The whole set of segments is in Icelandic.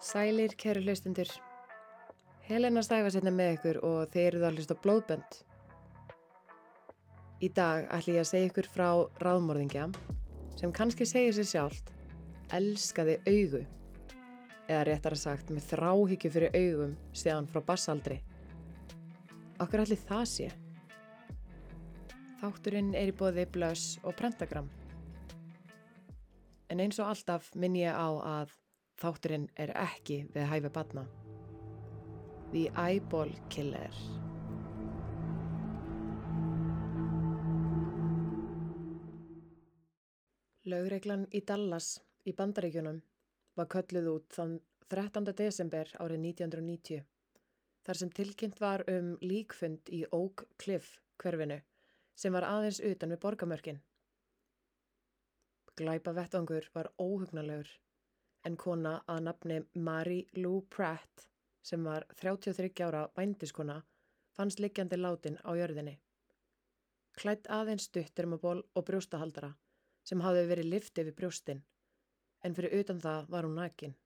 Sælir, kæru hlustundur. Helena stæfa sérna með ykkur og þeir eru það hlust á blóðbönd. Í dag ætlum ég að segja ykkur frá ráðmorðingja sem kannski segir sér sjálft elskaði augu eða réttar að sagt með þráhyggju fyrir augum séðan frá bassaldri. Okkur allir það sé. Þátturinn er í bóði blöss og prentagram. En eins og alltaf minn ég á að þátturinn er ekki við hæfi batna. The Eyeball Killer. Lögreglan í Dallas í Bandaríkjunum var kölluð út þann 13. desember árið 1990 þar sem tilkynnt var um líkfund í Oak Cliff hverfinu sem var aðeins utan við borgamörkin. Glæpa vettvangur var óhugnalegur en kona að nafni Mary Lou Pratt sem var 33 ára bændiskona fannst liggjandi látin á jörðinni. Klætt aðeins stuttermaból og brjóstahaldara sem hafði verið lift yfir brjóstin en fyrir utan það var hún nakin.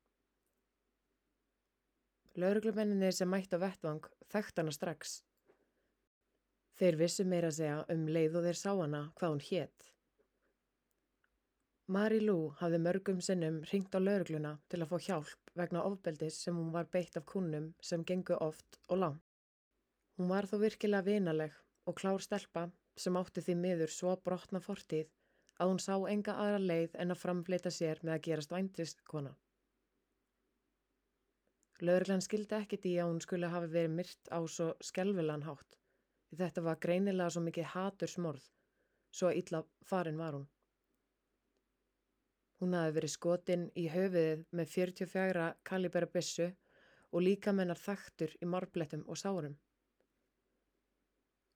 Lauruglumenninni sem mætti á vettvang þekkt hana strax. Þeir vissu meira segja um leið og þeir sá hana hvað hún hétt. Mari Lou hafði mörgum sinnum ringt á laurugluna til að fá hjálp vegna ofbeldis sem hún var beitt af kunnum sem gengu oft og langt. Hún var þó virkilega vinaleg og klár stelpa sem átti því miður svo brotna fortíð að hún sá enga aðra leið en að framfleita sér með að gerast vændrist kona. Lauruglan skildi ekkit í að hún skulle hafi verið myrt á svo skelvilegan hátt þetta var greinilega svo mikið hatur smorð, svo illa farin var hún. Hún hafi verið skotin í höfiðið með 44 kalibera bissu og líka mennar þaktur í marblettum og sárum.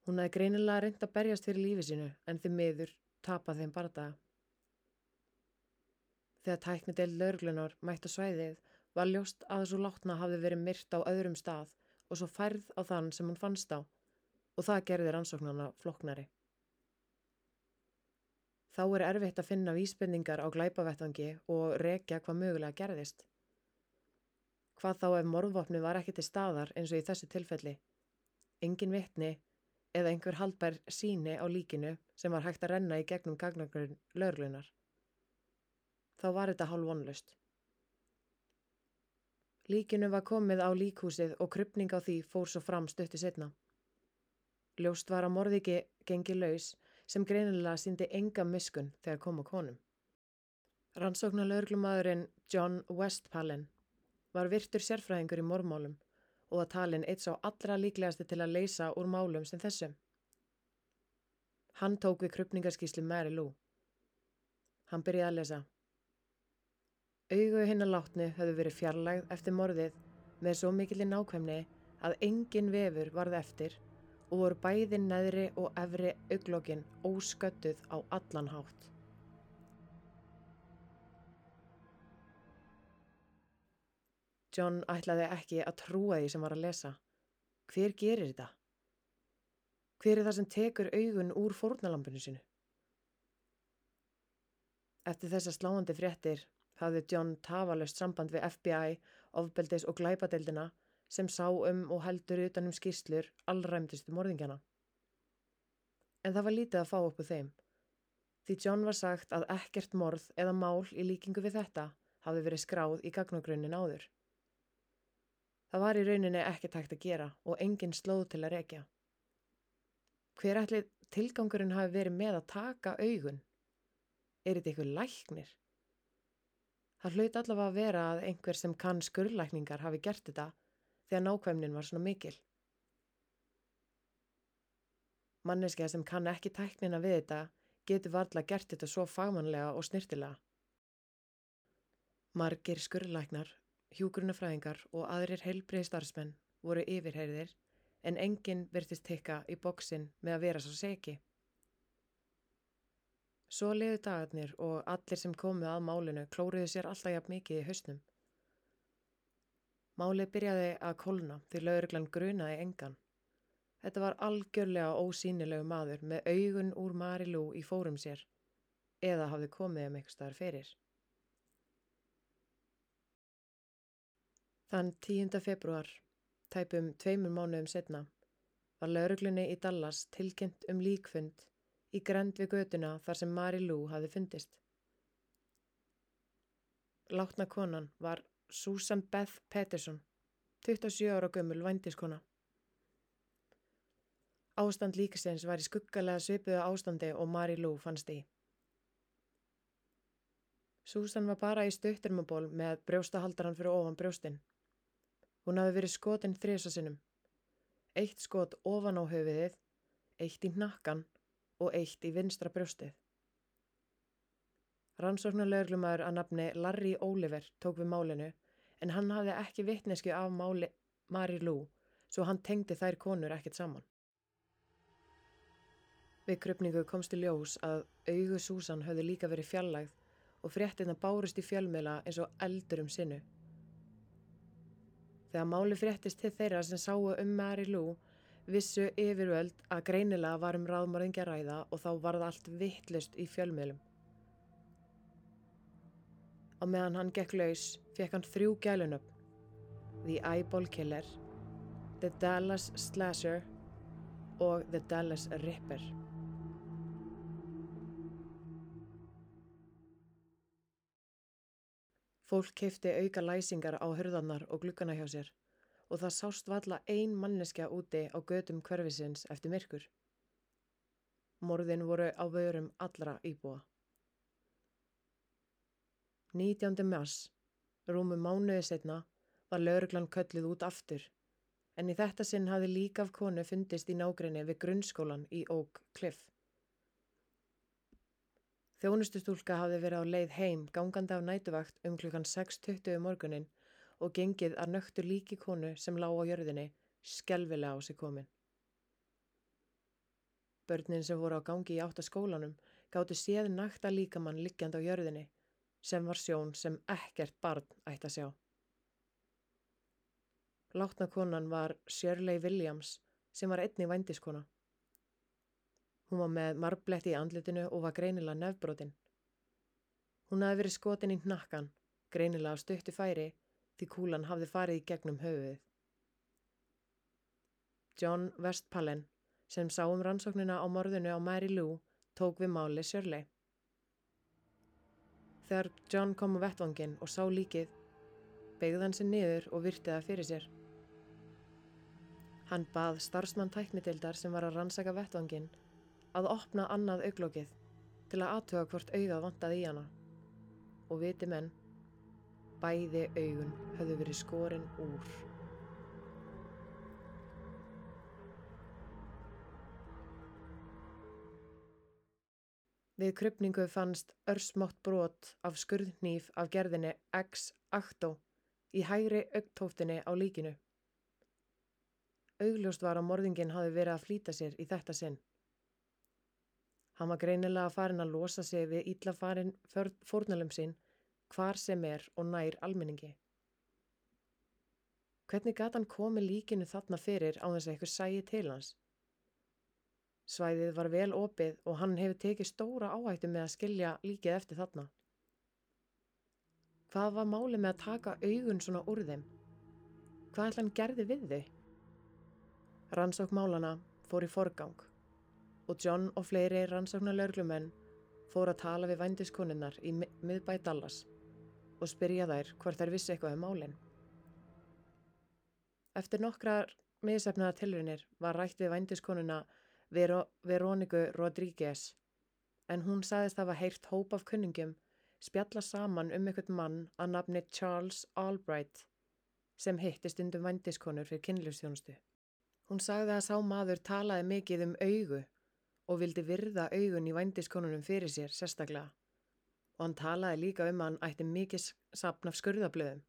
Hún hafi greinilega reynd að berjast fyrir lífi sínu en því miður tapað þeim bardaga. Þegar tæknidel laurglunar mætt á svæðið var ljóst að þessu látna hafði verið myrt á öðrum stað og svo færð á þann sem hún fannst á og það gerði rannsóknarna floknari. Þá er erfitt að finna vísbendingar á glæpavettvangi og rekja hvað mögulega gerðist. Hvað þá ef morðvopni var ekki til staðar eins og í þessu tilfelli. Engin vittni eða einhver haldbær síni á líkinu sem var hægt að renna í gegnum gagnagurinn löglunar. Þá var þetta hálf vonlust. Líkinu var komið á líkhúsið og krypning á því fór svo fram stötti setna. Ljóst var að morðiki gengi laus sem greinilega síndi enga miskun þegar kom á konum. Rannsóknar löglumadurinn John Westphalen var virtur sérfræðingur í mormálum og að talin eitt sá allra líklegasti til að leysa úr málum sem þessum. Hann tók við krypningarskísli Mary Lou. Hann byrjaði að lesa. Augu hinn að látni höfðu verið fjarlægð eftir morðið með svo mikilinn nákvæmni að engin vefur varð eftir og voru bæði neðri og efri auglokkin ósköttuð á allan hátt. John ætlaði ekki að trúa því sem var að lesa. Hver gerir þetta? Hver er það sem tekur augun úr fórnalampinu sinu? Eftir þessa sláandi fréttir hafði John tafalust samband við FBI, ofbeldis og glæpadeildina sem sá um og heldur utanum skýrslur allræmdustu morðingjana. En það var lítið að fá upp úr þeim. Því John var sagt að ekkert morð eða mál í líkingu við þetta hafði verið skráð í gagnagrunnin áður. Það var í rauninni ekki tækt að gera og engin slóð til að rekja. Hver ætli tilgangurinn hafi verið með að taka augun? Er þetta eitthvað læknir? Það hlaut allavega að vera að einhver sem kann skurrlækningar hafi gert þetta þegar nákvæmnin var svona mikil. Manneskja sem kann ekki tæknina við þetta getur varðla gert þetta svo fagmannlega og snirtilega. Margir skurrlæknar hjúgrunafræðingar og aðrir heilbreiði starfsmenn voru yfirheyriðir en enginn virtist tekka í bóksinn með að vera svo seki. Svo liðu dagarnir og allir sem komu að málinu klóruðu sér alltaf jafn mikið í hausnum. Málið byrjaði að kolna því lauruglan grunaði engan. Þetta var algjörlega ósýnilegu maður með augun úr Marilú í fórum sér eða hafði komið um eitthvað fyrir. Þann 10. februar, tæpum tveimur mánuðum setna, var lauruglunni í Dallas tilkynnt um líkfund í grend við göduna þar sem Mary Lou hafi fundist. Látna konan var Susan Beth Peterson, 27 ára gömul vændiskona. Ástand líkisins var í skuggalega svipuðu ástandi og Mary Lou fannst í. Susan var bara í stuttirmaból með brjóstahaldaran fyrir ofan brjóstinn. Hún hafi verið skotin þrisa sinnum. Eitt skot ofan á höfiðið, eitt í nakkan og eitt í vinstra brjóstið. Rannsóknarleglumæður að nafni Larry Oliver tók við málinu en hann hafði ekki vittnesku af máli Mari Lou svo hann tengdi þær konur ekkert saman. Við krupningu komst í ljós að augu Susan höfðu líka verið fjallægð og fréttina bárust í fjölmjöla eins og eldur um sinnu. Þegar máli fréttist til þeirra sem sáu um Mary Lou vissu yfirvöld að greinilega var um ráðmörðingja ræða og þá var það allt vittlust í fjölmjölum. Á meðan hann gekk laus fekk hann þrjú gælunöfn. The Eyeball Killer, The Dallas Slasher og The Dallas Ripper. Fólk keipti auka læsingar á hörðarnar og glukkana hjá sér og það sást valla ein manneskja úti á gödum hverfisins eftir myrkur. Morðin voru á vörum allra íbúa. 19. mars, rúmu mánuði setna, var lauruglan kölluð út aftur en í þetta sinn hafði líka af konu fundist í nágrinni við grunnskólan í Oak Cliff. Þjónustustúlka hafði verið á leið heim gangandi af nætuvakt um klukkan 6.20 um morgunin og gengið að nöktur líki konu sem lág á jörðinni skelvilega á sig komin. Börnin sem voru á gangi í áttaskólanum gáttu séð nakta líkamann liggjand á jörðinni sem var sjón sem ekkert barn ætti að sjá. Látna konan var Shirley Williams sem var einni vændiskona. Hún var með marbletti í andlitinu og var greinilega nefbrotin. Hún hafi verið skotin í nakkan, greinilega á stöttu færi því kúlan hafði farið í gegnum höfuðið. John Westpallen, sem sá um rannsóknina á morðinu á Mary Lou, tók við máli Shirley. Þegar John kom á vettvangin og sá líkið, begði hann sér niður og virti það fyrir sér. Hann bað starfsmann tæknitildar sem var að rannsaka vettvangin að opna annað auglókið til að aðtöga hvort auðað vantaði í hana og viti menn, bæði augun höfðu verið skorinn úr. Við krypningu fannst örsmátt brot af skurðnýf af gerðinni X-Acto í hægri augtóftinni á líkinu. Augljóst var að morðingin hafi verið að flýta sér í þetta sinn. Hann var greinilega farin að losa sig við íllafarin fórnalum sinn hvar sem er og nær almenningi. Hvernig gæti hann komið líkinu þarna fyrir á þess að eitthvað sæi til hans? Svæðið var vel opið og hann hefur tekið stóra áhættu með að skilja líkið eftir þarna. Hvað var máli með að taka augun svona úr þeim? Hvað ætla hann gerði við þau? Rannsók málana fór í forgang og John og fleiri rannsóknar laurglumenn fór að tala við vændiskonunnar í miðbæ Dallas og spyrja þær hvort þær vissi eitthvað um málinn. Eftir nokkrar miðsefnaða tilrinir var rætt við vændiskonuna Vero Veroniku Rodríguez en hún sagðist að hafa heyrt hóp af kunningum spjalla saman um einhvern mann að nafni Charles Albright sem hittist undum vændiskonur fyrir kynlífstjónustu. Hún sagði að sá maður talaði mikið um augu og vildi virða augun í vændiskonunum fyrir sér sérstaklega og hann talaði líka um að hann ætti mikið sapn af skurðablöðum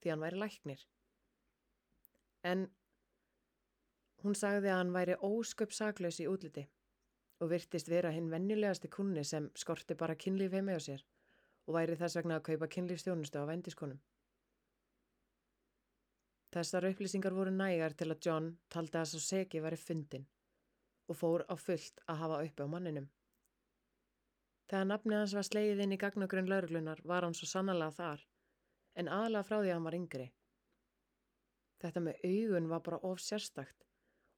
því hann væri læknir. En hún sagði að hann væri ósköp saklaus í útliti og virtist vera hinn vennilegasti kunni sem skorti bara kynlíf heima á sér og væri þess vegna að kaupa kynlífstjónustu á vændiskonum. Þessar upplýsingar voru nægar til að John taldi að svo segi væri fundin og fór á fullt að hafa uppi á manninum. Þegar nafni hans var slegið inn í gagnagrunn lauruglunar var hann svo sannlega þar, en aðalega frá því að hann var yngri. Þetta með augun var bara of sérstakt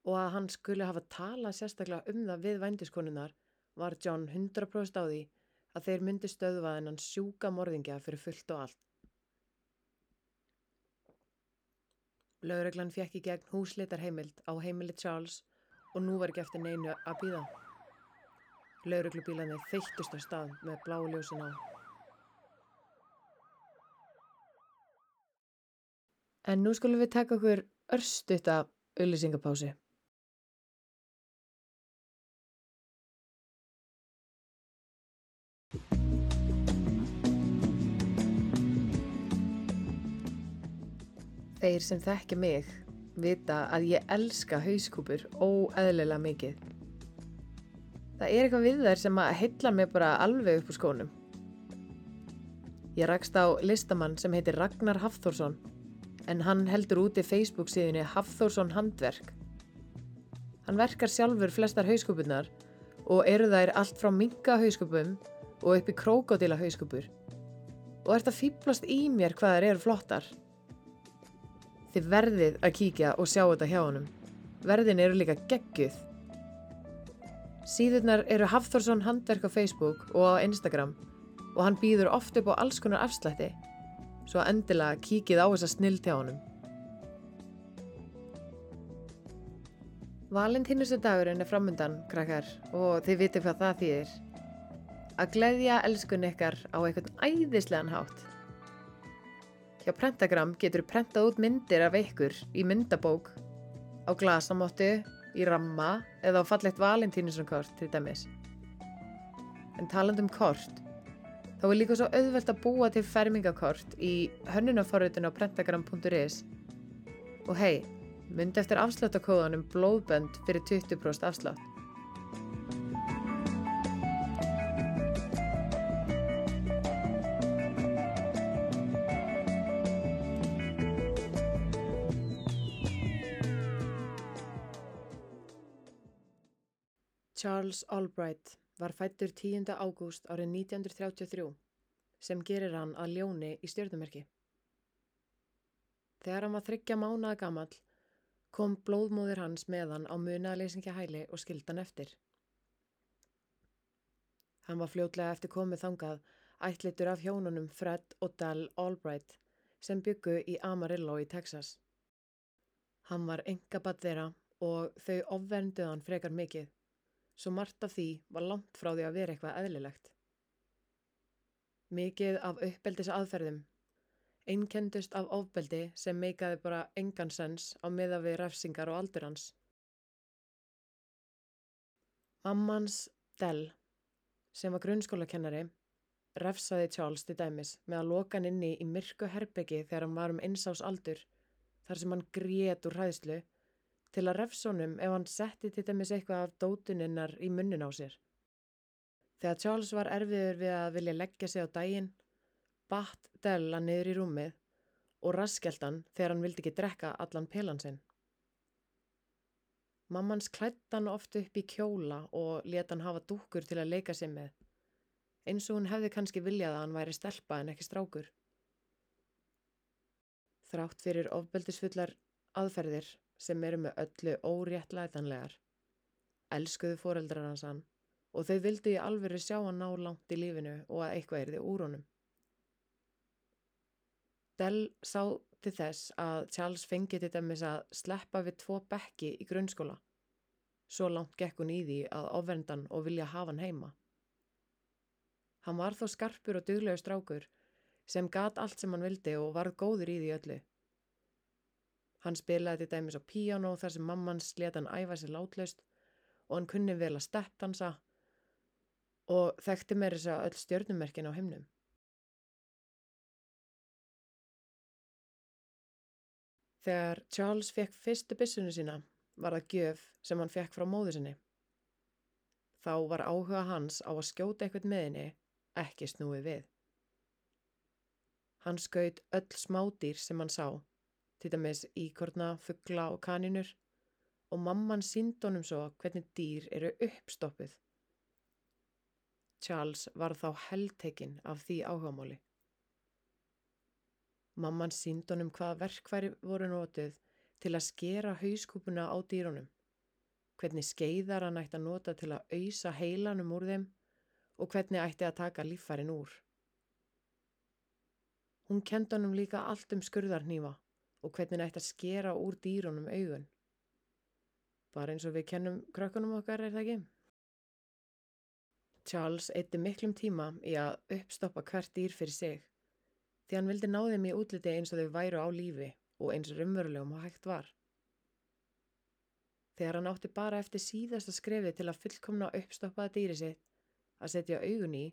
og að hann skulle hafa talað sérstaklega um það við vændiskonunnar var John 100% á því að þeir myndi stöðva þennan sjúka morðingja fyrir fullt og allt. Lögreglan fekk í gegn húsleitar heimild á heimili Charles og nú var ekki eftir neinu að býða. Lögreglubílanir þeittust á stað með bláu ljósin á. En nú skulum við taka okkur örstutta auðlýsingapási. Þeir sem þekki mig vita að ég elska hauskúpur óeðlilega mikið. Það er eitthvað við þær sem að heilla mig bara alveg upp úr skónum. Ég rakst á listamann sem heitir Ragnar Hafþórsson en hann heldur úti Facebook síðunni Hafþórsson Handverk. Hann verkar sjálfur flestar hauskúpunar og eru þær allt frá minga hauskúpum og upp í krókodila hauskúpur. Og ert að fýblast í mér hvað þær eru flottar. Þið verðið að kíkja og sjá þetta hjá honum. Verðin eru líka geggjuð. Síðurnar eru Hafþórsson handverk á Facebook og á Instagram og hann býður oft upp á alls konar afslætti. Svo endilega kíkið á þessa snild hjá honum. Valentínustu dagurinn er framundan, krakkar, og þið viti hvað það þýðir. Að gleðja elskun ykkar á einhvern æðislegan hátt. Hjá Prentagram getur prentað út myndir af ykkur í myndabók, á glasamottu, í ramma eða á fallegt valentínusunkort til dæmis. En taland um kort, þá er líka svo auðvelt að búa til fermingakort í hönnunaforritun á prentagram.is og hei, myndi eftir afsláttakóðanum blóðbönd fyrir 20% afslátt. Charles Albright var fættur 10. ágúst árið 1933 sem gerir hann að ljóni í stjórnumerki. Þegar hann var þryggja mánaða gamall kom blóðmóðir hans með hann á munaðleysingja hæli og skildan eftir. Hann var fljótlega eftir komið þangað ætlitur af hjónunum Fred og Dell Albright sem byggu í Amarillo í Texas. Hann var engabatt þeirra og þau ofvernduð hann frekar mikið svo margt af því var langt frá því að vera eitthvað eðlilegt. Mikið af uppbeldis aðferðum, einkendust af ofbeldi sem meikaði bara engan sens á miða við refsingar og aldur hans. Mammans Dell, sem var grunnskólakennari, refsaði Charles til dæmis með að loka hann inni í myrku herbyggi þegar hann var um einsás aldur, þar sem hann grét úr hræðslu til að refsónum ef hann setti til dæmis eitthvað af dótuninnar í munnin á sér. Þegar Charles var erfiður við að vilja leggja sig á daginn, batt Della niður í rúmið og raskjalt hann þegar hann vildi ekki drekka allan pelan sinn. Mammans klætt hann oft upp í kjóla og let hann hafa dúkur til að leika sig með, eins og hún hefði kannski viljað að hann væri stelpa en ekki strákur. Þrátt fyrir ofbeldisfullar aðferðir sem eru með öllu óréttlætanlegar. Elskuðu foreldrar hans hann og þau vildi í alvöru sjá hann ná langt í lífinu og að eitthvað er þið úr honum. Dell sá til þess að Charles fengi til dæmis að sleppa við tvo bekki í grunnskóla. Svo langt gekk hún í því að ofvendan og vilja hafa hann heima. Hann var þó skarpur og duglegu strákur sem gat allt sem hann vildi og varð góður í því öllu. Hann spilaði til dæmis á píjánó þar sem mammans leta hann æfa sér látlaust og hann kunni vel að steppdansa og þekkti með þess að öll stjörnumerkin á himnum. Þegar Charles fekk fyrstu bissunu sína var það gjöf sem hann fekk frá móðu sinni. Þá var áhuga hans á að skjóta eitthvað með henni ekki snúið við. Hann skaut öll smádýr sem hann sá til dæmis íkorna, fuggla og kaninur og mamman sínd honum svo hvernig dýr eru uppstoppuð. Charles var þá heldtekinn af því áhugamáli. Mamman sínd honum hvað verkværi voru nótið til að skera hauskúpuna á dýrunum, hvernig skeiðar hann ætti að nota til að auðsa heilanum úr þeim og hvernig ætti að taka lífærin úr. Hún kendi honum líka allt um skurðarnýfa og hvernig ætti að skera úr dýrunum augun. Bara eins og við kennum krökkunum okkar er það ekki? Charles eitti miklum tíma í að uppstoppa hvert dýr fyrir sig því hann vildi ná þeim í útliti eins og þau væru á lífi og eins rumverulegum og hægt var. Þegar hann átti bara eftir síðasta skrefi til að fullkomna uppstoppaða dýri sitt að setja augun í,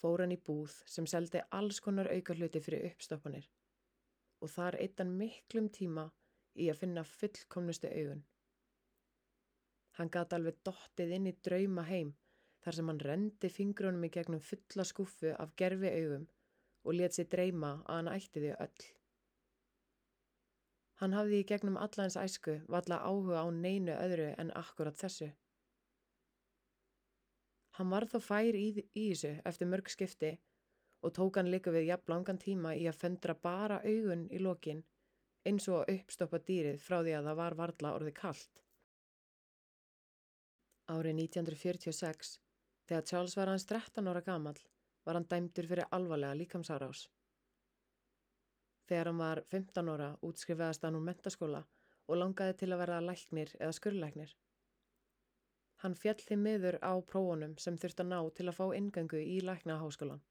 fór hann í búð sem seldi alls konar auka hluti fyrir uppstoppanir og þar eitt hann miklum tíma í að finna fullkomnustu augun. Hann gæti alveg dottið inn í drauma heim þar sem hann rendi fingrunum í gegnum fulla skuffu af gerfi augum og let sér dreyma að hann ætti því öll. Hann hafði í gegnum allans æsku valla áhuga á neinu öðru en akkurat þessu. Hann var þó fær í, í þessu eftir mörg skipti og tók hann líka við jafn langan tíma í að föndra bara augun í lokin eins og að uppstoppa dýrið frá því að það var varla orðið kallt. Árið 1946 Þegar Charles var hans 13 ára gamal var hann dæmdur fyrir alvarlega líkamsárás. Þegar hann var 15 ára útskrifaðast hann úr mentaskóla og langaði til að vera læknir eða skurrlæknir. Hann fjall því miður á prófunum sem þurft að ná til að fá ingöngu í læknaháskólan.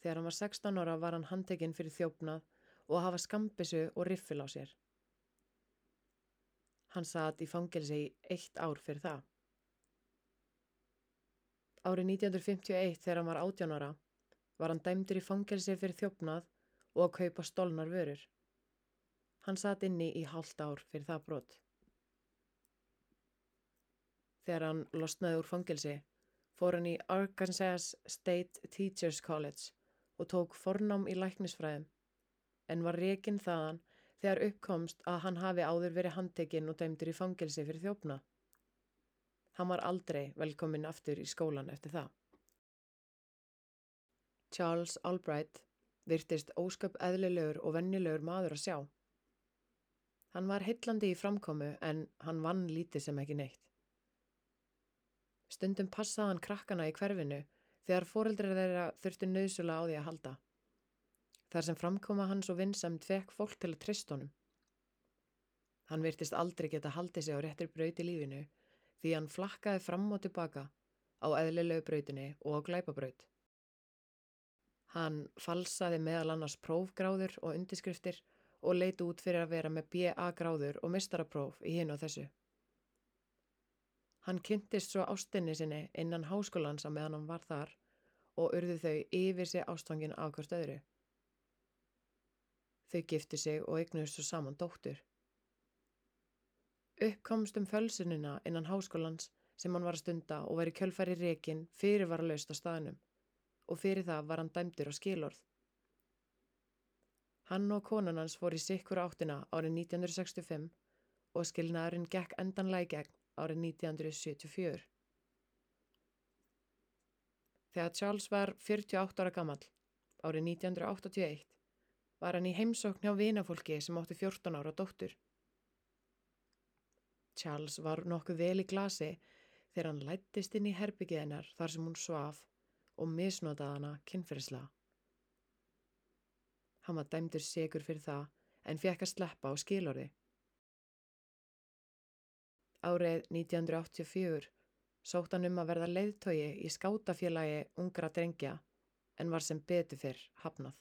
Þegar hann var 16 ára var hann handtekinn fyrir þjófnað og hafa skambisu og riffil á sér. Hann satt í fangilsi í eitt ár fyrir það. Árið 1951 þegar hann var 18 ára var hann dæmdur í fangelsi fyrir þjófnað og að kaupa stolnar vörur. Hann satt inni í halvt ár fyrir það brot. Þegar hann losnaði úr fangelsi fór hann í Arkansas State Teachers College og tók fornám í læknisfræðum en var reyginn þaðan þegar uppkomst að hann hafi áður verið handtekinn og dæmdur í fangelsi fyrir þjófnað. Hann var aldrei velkominn aftur í skólan eftir það. Charles Albright virtist ósköp eðlilegur og vennilegur maður að sjá. Hann var heitlandi í framkomu en hann vann lítið sem ekki neitt. Stundum passaði hann krakkana í hverfinu þegar fóreldrar þeirra þurfti nöðsula á því að halda. Þar sem framkoma hans og vinsamt fekk fólk til að trist honum. Hann virtist aldrei geta haldið sig á réttir brauti lífinu því hann flakkaði fram og tilbaka á eðlilegu brautinni og á glæpabraut. Hann falsaði meðal annars prófgráður og undiskriftir og leiti út fyrir að vera með BA gráður og mistarapróf í hinn og þessu. Hann kynntist svo ástinni sinni innan háskólans að meðan hann var þar og urðu þau yfir sig ástfangin af hvert öðru. Þau gifti sig og eignuðist svo saman dóttur. Uppkomst um fölsunina innan háskólans sem hann var að stunda og veri kjölfæri rekin fyrir var að lausta staðnum og fyrir það var hann dæmdur á skilorð. Hann og konan hans fór í sikkur áttina árið 1965 og skilnaðurinn gekk endanlega í gegn árið 1974. Þegar Charles var 48 ára gammal, árið 1981, var hann í heimsókn hjá vinafólki sem átti 14 ára dóttur. Charles var nokkuð vel í glasi þegar hann lættist inn í herbygið hennar þar sem hún svaf og misnotaði hana kynferðislega. Hann var dæmdur segur fyrir það en fekk að sleppa á skilorði. Árið 1984 sótt hann um að verða leiðtogi í skátafélagi ungra drengja en var sem betur fyrr hafnað.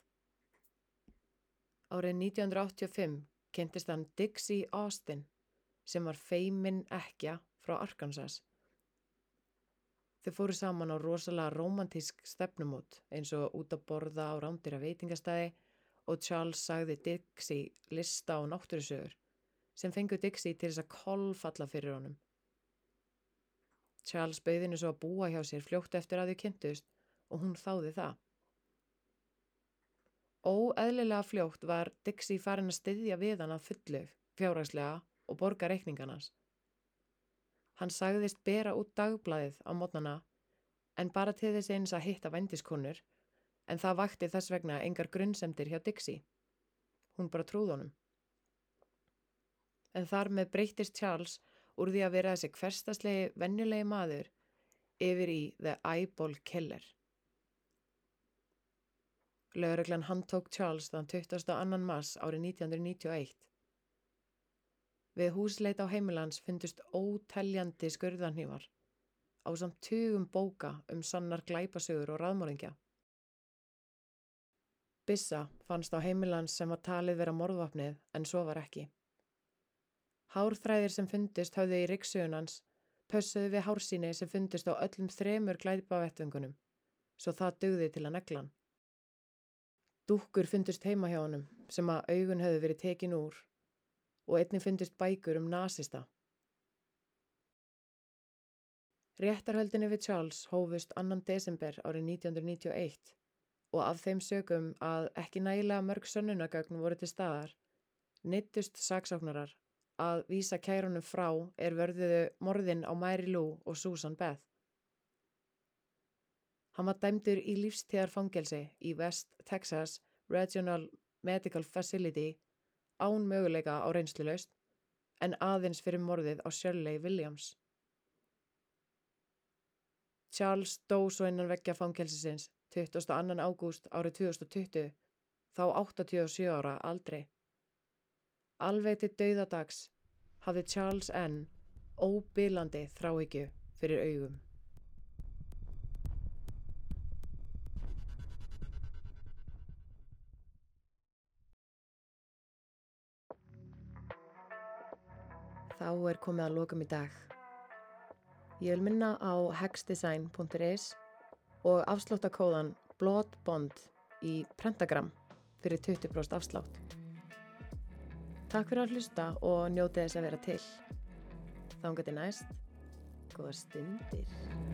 Árið 1985 kynntist hann Dixie Austin sem var feimin ekja frá Arkansas. Þau fóru saman á rosalega romantísk stefnumót eins og út að borða á rándir af veitingastæði og Charles sagði Dixie lista á náttúrusögur sem fengu Dixie til þess að kolfalla fyrir honum. Charles bauðinu svo að búa hjá sér fljótt eftir að þau kynntust og hún þáði það. Óeðlilega fljótt var Dixie farin að styðja við hann að fullu fjárhagslega og borga reikningarnas. Hann sagðist bera út dagblæðið á mótnana en bara til þess eins að hitta vendiskonur en það vakti þess vegna engar grunnsemdir hjá Dixie. Hún bara trúð honum. En þar með breytist Charles úr því að vera þessi hverstaslegi vennulegi maður yfir í The Eyeball Killer. Lögreglan handtók Charles þann 22. mars árið 1991. Við húsleit á heimilans fundust óteljandi skurðanhývar á samt tugum bóka um sannar glæpasögur og raðmóringja. Bissa fannst á heimilans sem var talið vera morðvapnið en svo var ekki. Hárþræðir sem fundist höfðu í riksugunans pössuðu við hársíni sem fundist á öllum þremur glæpavettungunum, svo það dugði til að neglan. Dúkkur fundist heima hjá honum sem að augun höfðu verið tekin úr og einni fundist bækur um nazista. Réttarhöldinni við Charles hófust annan desember árið 1991 og af þeim sögum að ekki nægilega mörg sönnunagögn voru til staðar, neittust saksóknarar að vísa kærunum frá er vörðuðu morðin á Mary Lou og Susan Beth. Hann var dæmdur í lífstíðarfangelsi í West Texas Regional Medical Facility án möguleika á reynsluleust en aðeins fyrir morðið á Shirley Williams. Charles dó svo innan veggja fangelsisins 22. ágúst árið 2020, þá 87 ára aldrei. Alveg til dauðadags hafði Charles N. óbílandi þráhyggju fyrir augum. Þá er komið að lokum í dag. Ég vil minna á hexdesign.is og afsláttakóðan BLOODBOND í Pentagram fyrir 20% afslátt. Takk fyrir að hlusta og njótið þess að vera til. Þá enga til næst. Góða stundir.